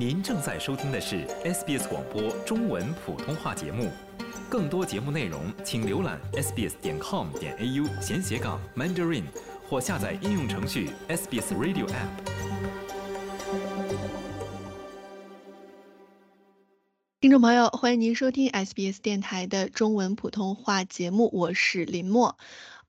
您正在收听的是 SBS 广播中文普通话节目，更多节目内容请浏览 sbs 点 com 点 au 闲斜杠 mandarin 或下载应用程序 SBS Radio App。听众朋友，欢迎您收听 SBS 电台的中文普通话节目，我是林默。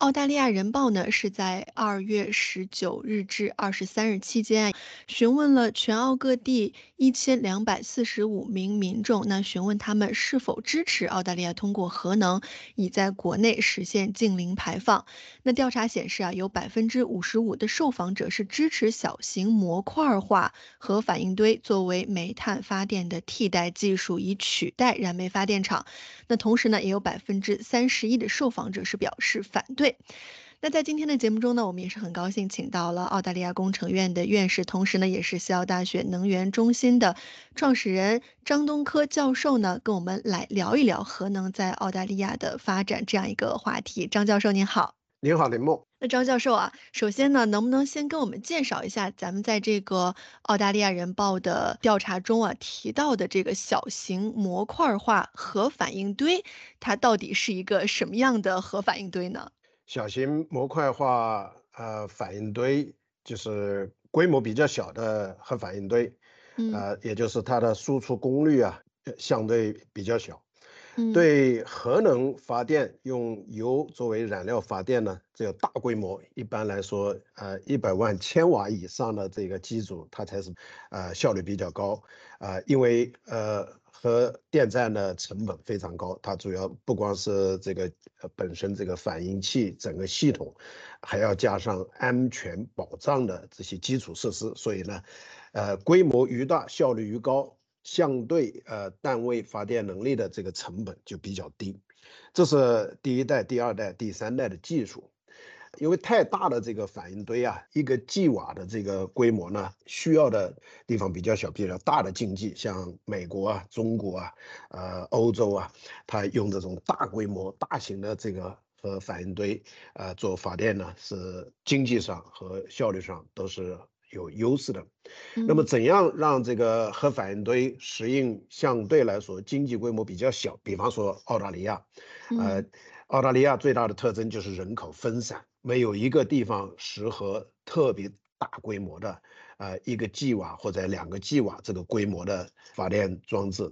澳大利亚人报呢是在二月十九日至二十三日期间，询问了全澳各地一千两百四十五名民众，那询问他们是否支持澳大利亚通过核能，以在国内实现净零排放。那调查显示啊，有百分之五十五的受访者是支持小型模块化核反应堆作为煤炭发电的替代技术，以取代燃煤发电厂。那同时呢，也有百分之三十一的受访者是表示反对。那在今天的节目中呢，我们也是很高兴请到了澳大利亚工程院的院士，同时呢，也是西澳大学能源中心的创始人张东科教授呢，跟我们来聊一聊核能在澳大利亚的发展这样一个话题。张教授您好，您好，林梦。那张教授啊，首先呢，能不能先跟我们介绍一下咱们在这个澳大利亚人报的调查中啊提到的这个小型模块化核反应堆，它到底是一个什么样的核反应堆呢？小型模块化呃反应堆就是规模比较小的核反应堆，呃，也就是它的输出功率啊相对比较小。对核能发电用油作为燃料发电呢，只有大规模，一般来说，呃，一百万千瓦以上的这个机组，它才是呃效率比较高啊，因为呃。和电站的成本非常高，它主要不光是这个本身这个反应器整个系统，还要加上安全保障的这些基础设施，所以呢，呃，规模愈大，效率愈高，相对呃单位发电能力的这个成本就比较低，这是第一代、第二代、第三代的技术。因为太大的这个反应堆啊，一个 G 瓦的这个规模呢，需要的地方比较小，比较大的经济，像美国啊、中国啊、呃欧洲啊，它用这种大规模、大型的这个核反应堆啊做发电呢，是经济上和效率上都是有优势的。那么，怎样让这个核反应堆适应相对来说经济规模比较小？比方说澳大利亚，呃，澳大利亚最大的特征就是人口分散。没有一个地方适合特别大规模的，呃，一个 G 瓦或者两个 G 瓦这个规模的发电装置，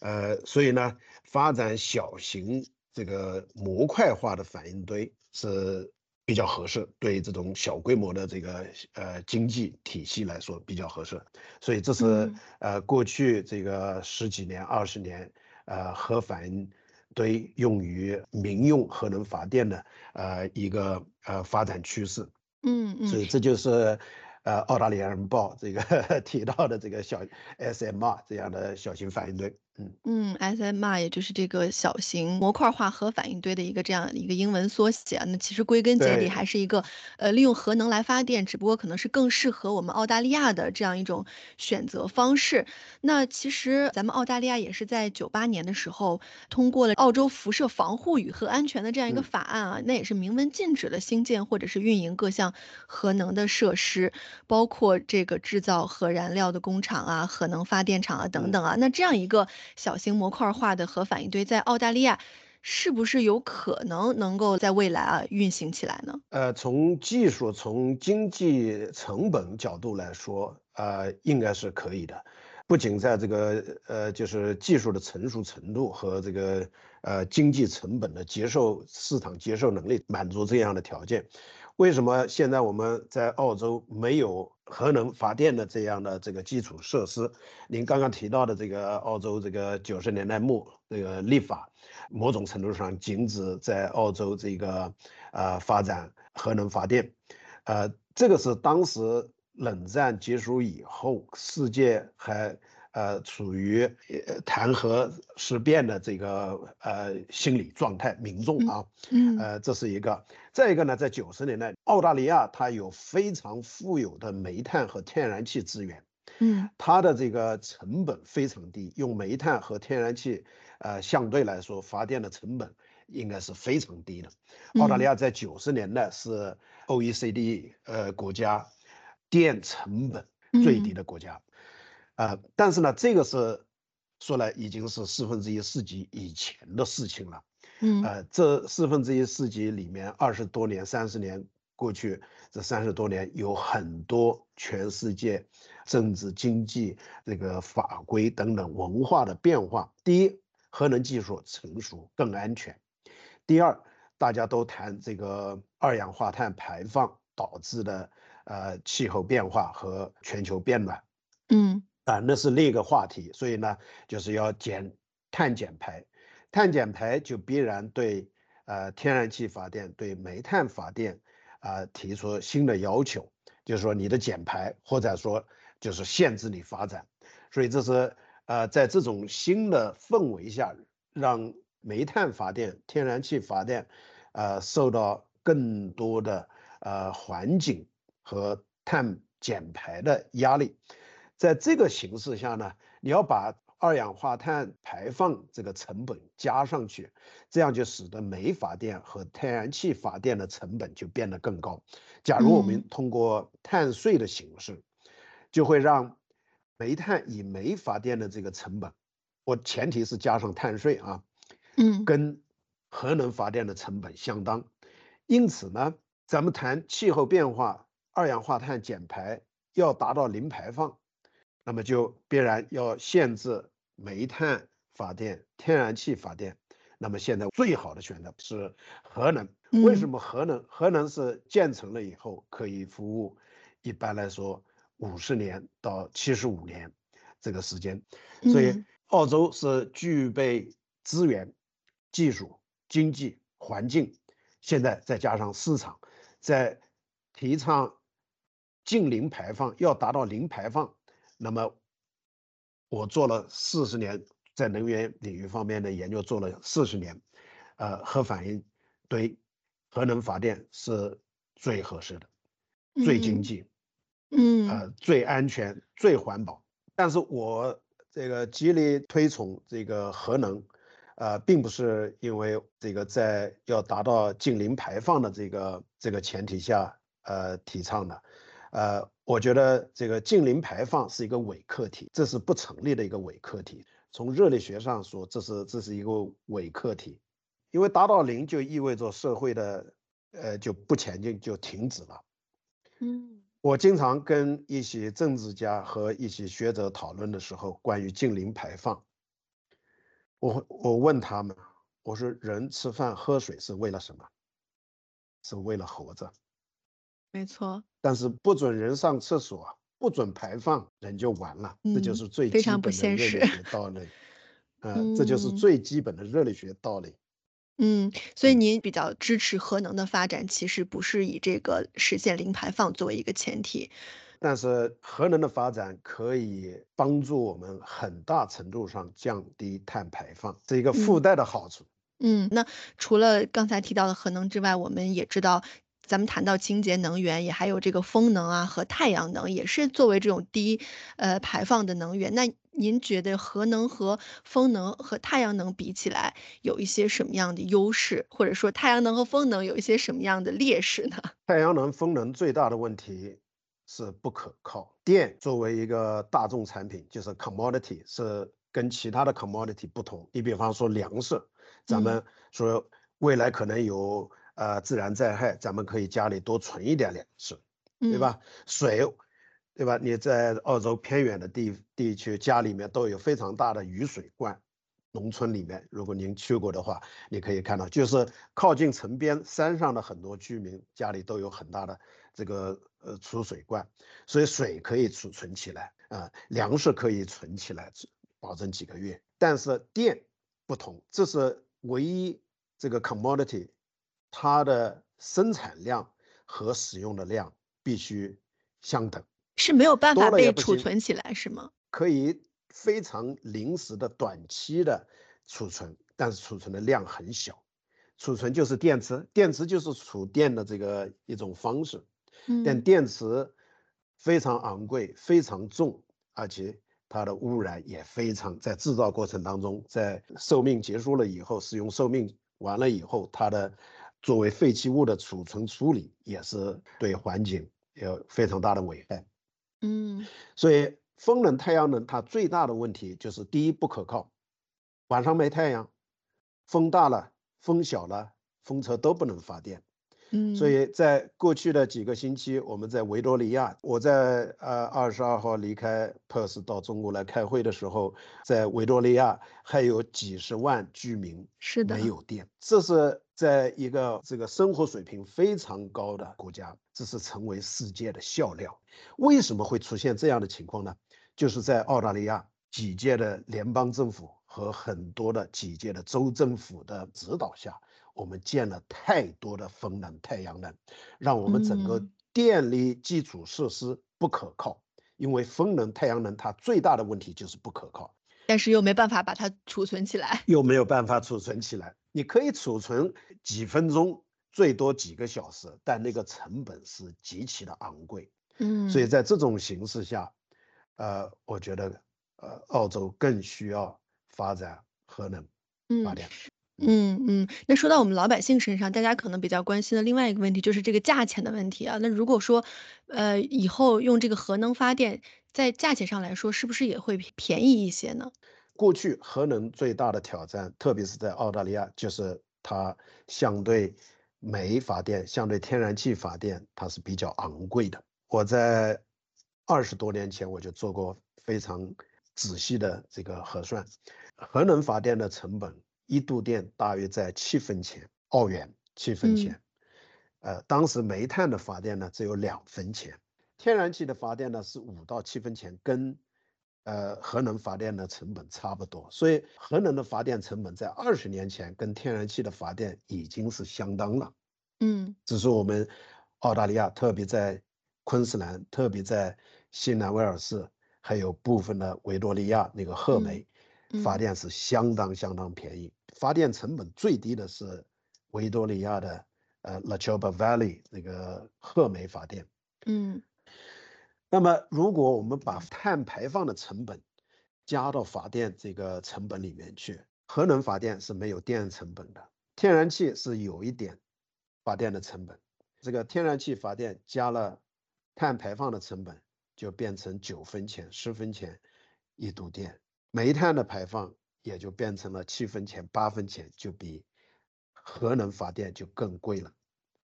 呃，所以呢，发展小型这个模块化的反应堆是比较合适，对这种小规模的这个呃经济体系来说比较合适。所以这是呃过去这个十几年、二十年，呃，核反应。堆用于民用核能发电的呃一个呃发展趋势，嗯嗯，所以这就是呃澳大利亚人报这个 提到的这个小 SMR 这样的小型反应堆。嗯，SMR 也就是这个小型模块化核反应堆的一个这样一个英文缩写啊。那其实归根结底还是一个呃利用核能来发电，只不过可能是更适合我们澳大利亚的这样一种选择方式。那其实咱们澳大利亚也是在九八年的时候通过了澳洲辐射防护与核安全的这样一个法案啊，那也是明文禁止了新建或者是运营各项核能的设施，包括这个制造核燃料的工厂啊、核能发电厂啊等等啊。那这样一个。小型模块化的核反应堆在澳大利亚是不是有可能能够在未来啊运行起来呢？呃，从技术、从经济成本角度来说，呃，应该是可以的。不仅在这个呃，就是技术的成熟程度和这个呃经济成本的接受市场接受能力满足这样的条件。为什么现在我们在澳洲没有核能发电的这样的这个基础设施？您刚刚提到的这个澳洲这个九十年代末这个立法，某种程度上禁止在澳洲这个呃发展核能发电，呃，这个是当时冷战结束以后，世界还。呃，处于谈核事变的这个呃心理状态，民众啊，嗯，呃，这是一个。再一个呢，在九十年代，澳大利亚它有非常富有的煤炭和天然气资源，嗯，它的这个成本非常低，用煤炭和天然气，呃，相对来说发电的成本应该是非常低的。澳大利亚在九十年代是 OECD 呃国家电成本最低的国家。呃，但是呢，这个是说来已经是四分之一世纪以前的事情了。嗯，呃，这四分之一世纪里面，二十多年、三十年过去，这三十多年有很多全世界政治、经济、这个法规等等文化的变化。第一，核能技术成熟更安全；第二，大家都谈这个二氧化碳排放导致的呃气候变化和全球变暖。嗯，啊，那是另一个话题。所以呢，就是要减碳减排。碳减排就必然对呃天然气发电、对煤炭发电啊提出新的要求，就是说你的减排或者说就是限制你发展，所以这是呃在这种新的氛围下，让煤炭发电、天然气发电呃受到更多的呃环境和碳减排的压力，在这个形势下呢，你要把。二氧化碳排放这个成本加上去，这样就使得煤发电和天然气发电的成本就变得更高。假如我们通过碳税的形式，就会让煤炭以煤发电的这个成本，我前提是加上碳税啊，嗯，跟核能发电的成本相当。因此呢，咱们谈气候变化、二氧化碳减排要达到零排放。那么就必然要限制煤炭发电、天然气发电。那么现在最好的选择是核能。为什么核能？核能是建成了以后可以服务，一般来说五十年到七十五年这个时间。所以澳洲是具备资源、技术、经济、环境，现在再加上市场，在提倡近零排放，要达到零排放。那么，我做了四十年在能源领域方面的研究，做了四十年，呃，核反应堆、核能发电是最合适的、最经济，嗯，呃，最安全、最环保。但是我这个极力推崇这个核能，呃，并不是因为这个在要达到近零排放的这个这个前提下，呃，提倡的。呃，我觉得这个近零排放是一个伪课题，这是不成立的一个伪课题。从热力学上说，这是这是一个伪课题，因为达到零就意味着社会的呃就不前进，就停止了。嗯，我经常跟一些政治家和一些学者讨论的时候，关于近零排放，我我问他们，我说人吃饭喝水是为了什么？是为了活着。没错，但是不准人上厕所，不准排放，人就完了。这就是最非常不现实道 理。嗯，这就是最基本的热力学道理。嗯，所以您比较支持核能的发展，其实不是以这个实现零排放作为一个前提。但是核能的发展可以帮助我们很大程度上降低碳排放，是一个附带的好处。嗯，那除了刚才提到的核能之外，我们也知道。咱们谈到清洁能源，也还有这个风能啊和太阳能，也是作为这种低呃排放的能源。那您觉得核能和风能和太阳能比起来，有一些什么样的优势，或者说太阳能和风能有一些什么样的劣势呢？太阳能、风能最大的问题是不可靠。电作为一个大众产品，就是 commodity，是跟其他的 commodity 不同。你比方说粮食，咱们说未来可能有。呃，自然灾害，咱们可以家里多存一点粮食，对吧？水，对吧？你在澳洲偏远的地地区，家里面都有非常大的雨水罐。农村里面，如果您去过的话，你可以看到，就是靠近城边山上的很多居民家里都有很大的这个呃储水罐，所以水可以储存起来啊，粮食可以存起来，保证几个月。但是电不同，这是唯一这个 commodity。它的生产量和使用的量必须相等，是没有办法被储存起来，是吗？可以非常临时的、短期的储存，但是储存的量很小。储存就是电池，电池就是储电的这个一种方式。嗯，但电池非常昂贵、非常重，而且它的污染也非常，在制造过程当中，在寿命结束了以后，使用寿命完了以后，它的。作为废弃物的储存处理，也是对环境有非常大的危害。嗯，所以风能、太阳能它最大的问题就是第一不可靠，晚上没太阳，风大了、风小了，风车都不能发电。嗯，所以在过去的几个星期，我们在维多利亚，我在呃二十二号离开 Perth 到中国来开会的时候，在维多利亚还有几十万居民是的没有电，这是在一个这个生活水平非常高的国家，这是成为世界的笑料。为什么会出现这样的情况呢？就是在澳大利亚几届的联邦政府和很多的几届的州政府的指导下。我们建了太多的风能、太阳能，让我们整个电力基础设施不可靠。因为风能、太阳能它最大的问题就是不可靠，但是又没办法把它储存起来，又没有办法储存起来。你可以储存几分钟，最多几个小时，但那个成本是极其的昂贵。嗯，所以在这种形势下，呃，我觉得呃，澳洲更需要发展核能发电。嗯嗯嗯，那说到我们老百姓身上，大家可能比较关心的另外一个问题就是这个价钱的问题啊。那如果说，呃，以后用这个核能发电，在价钱上来说，是不是也会便宜一些呢？过去核能最大的挑战，特别是在澳大利亚，就是它相对煤发电、相对天然气发电，它是比较昂贵的。我在二十多年前我就做过非常仔细的这个核算，核能发电的成本。一度电大约在七分钱澳元，七分钱。呃，当时煤炭的发电呢只有两分钱，天然气的发电呢是五到七分钱，跟呃核能发电的成本差不多。所以核能的发电成本在二十年前跟天然气的发电已经是相当了。嗯，只是我们澳大利亚，特别在昆士兰，特别在新南威尔士，还有部分的维多利亚那个褐煤。发电是相当相当便宜，发电成本最低的是维多利亚的呃 La Chobe Valley 那个褐煤发电。嗯，那么如果我们把碳排放的成本加到发电这个成本里面去，核能发电是没有电成本的，天然气是有一点发电的成本。这个天然气发电加了碳排放的成本，就变成九分钱、十分钱一度电。煤炭的排放也就变成了七分钱、八分钱，就比核能发电就更贵了。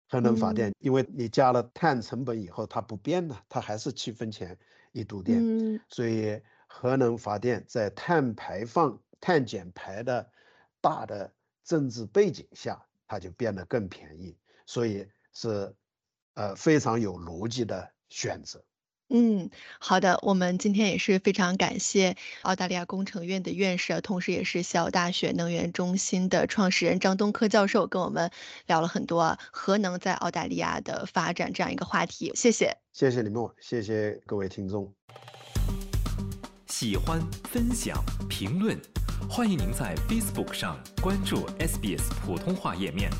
核能发电，因为你加了碳成本以后，它不变的，它还是七分钱一度电。所以核能发电在碳排放、碳减排的大的政治背景下，它就变得更便宜。所以是呃非常有逻辑的选择。嗯，好的。我们今天也是非常感谢澳大利亚工程院的院士，同时也是西澳大学能源中心的创始人张东科教授，跟我们聊了很多核能在澳大利亚的发展这样一个话题。谢谢，谢谢李默，谢谢各位听众。喜欢、分享、评论，欢迎您在 Facebook 上关注 SBS 普通话页面。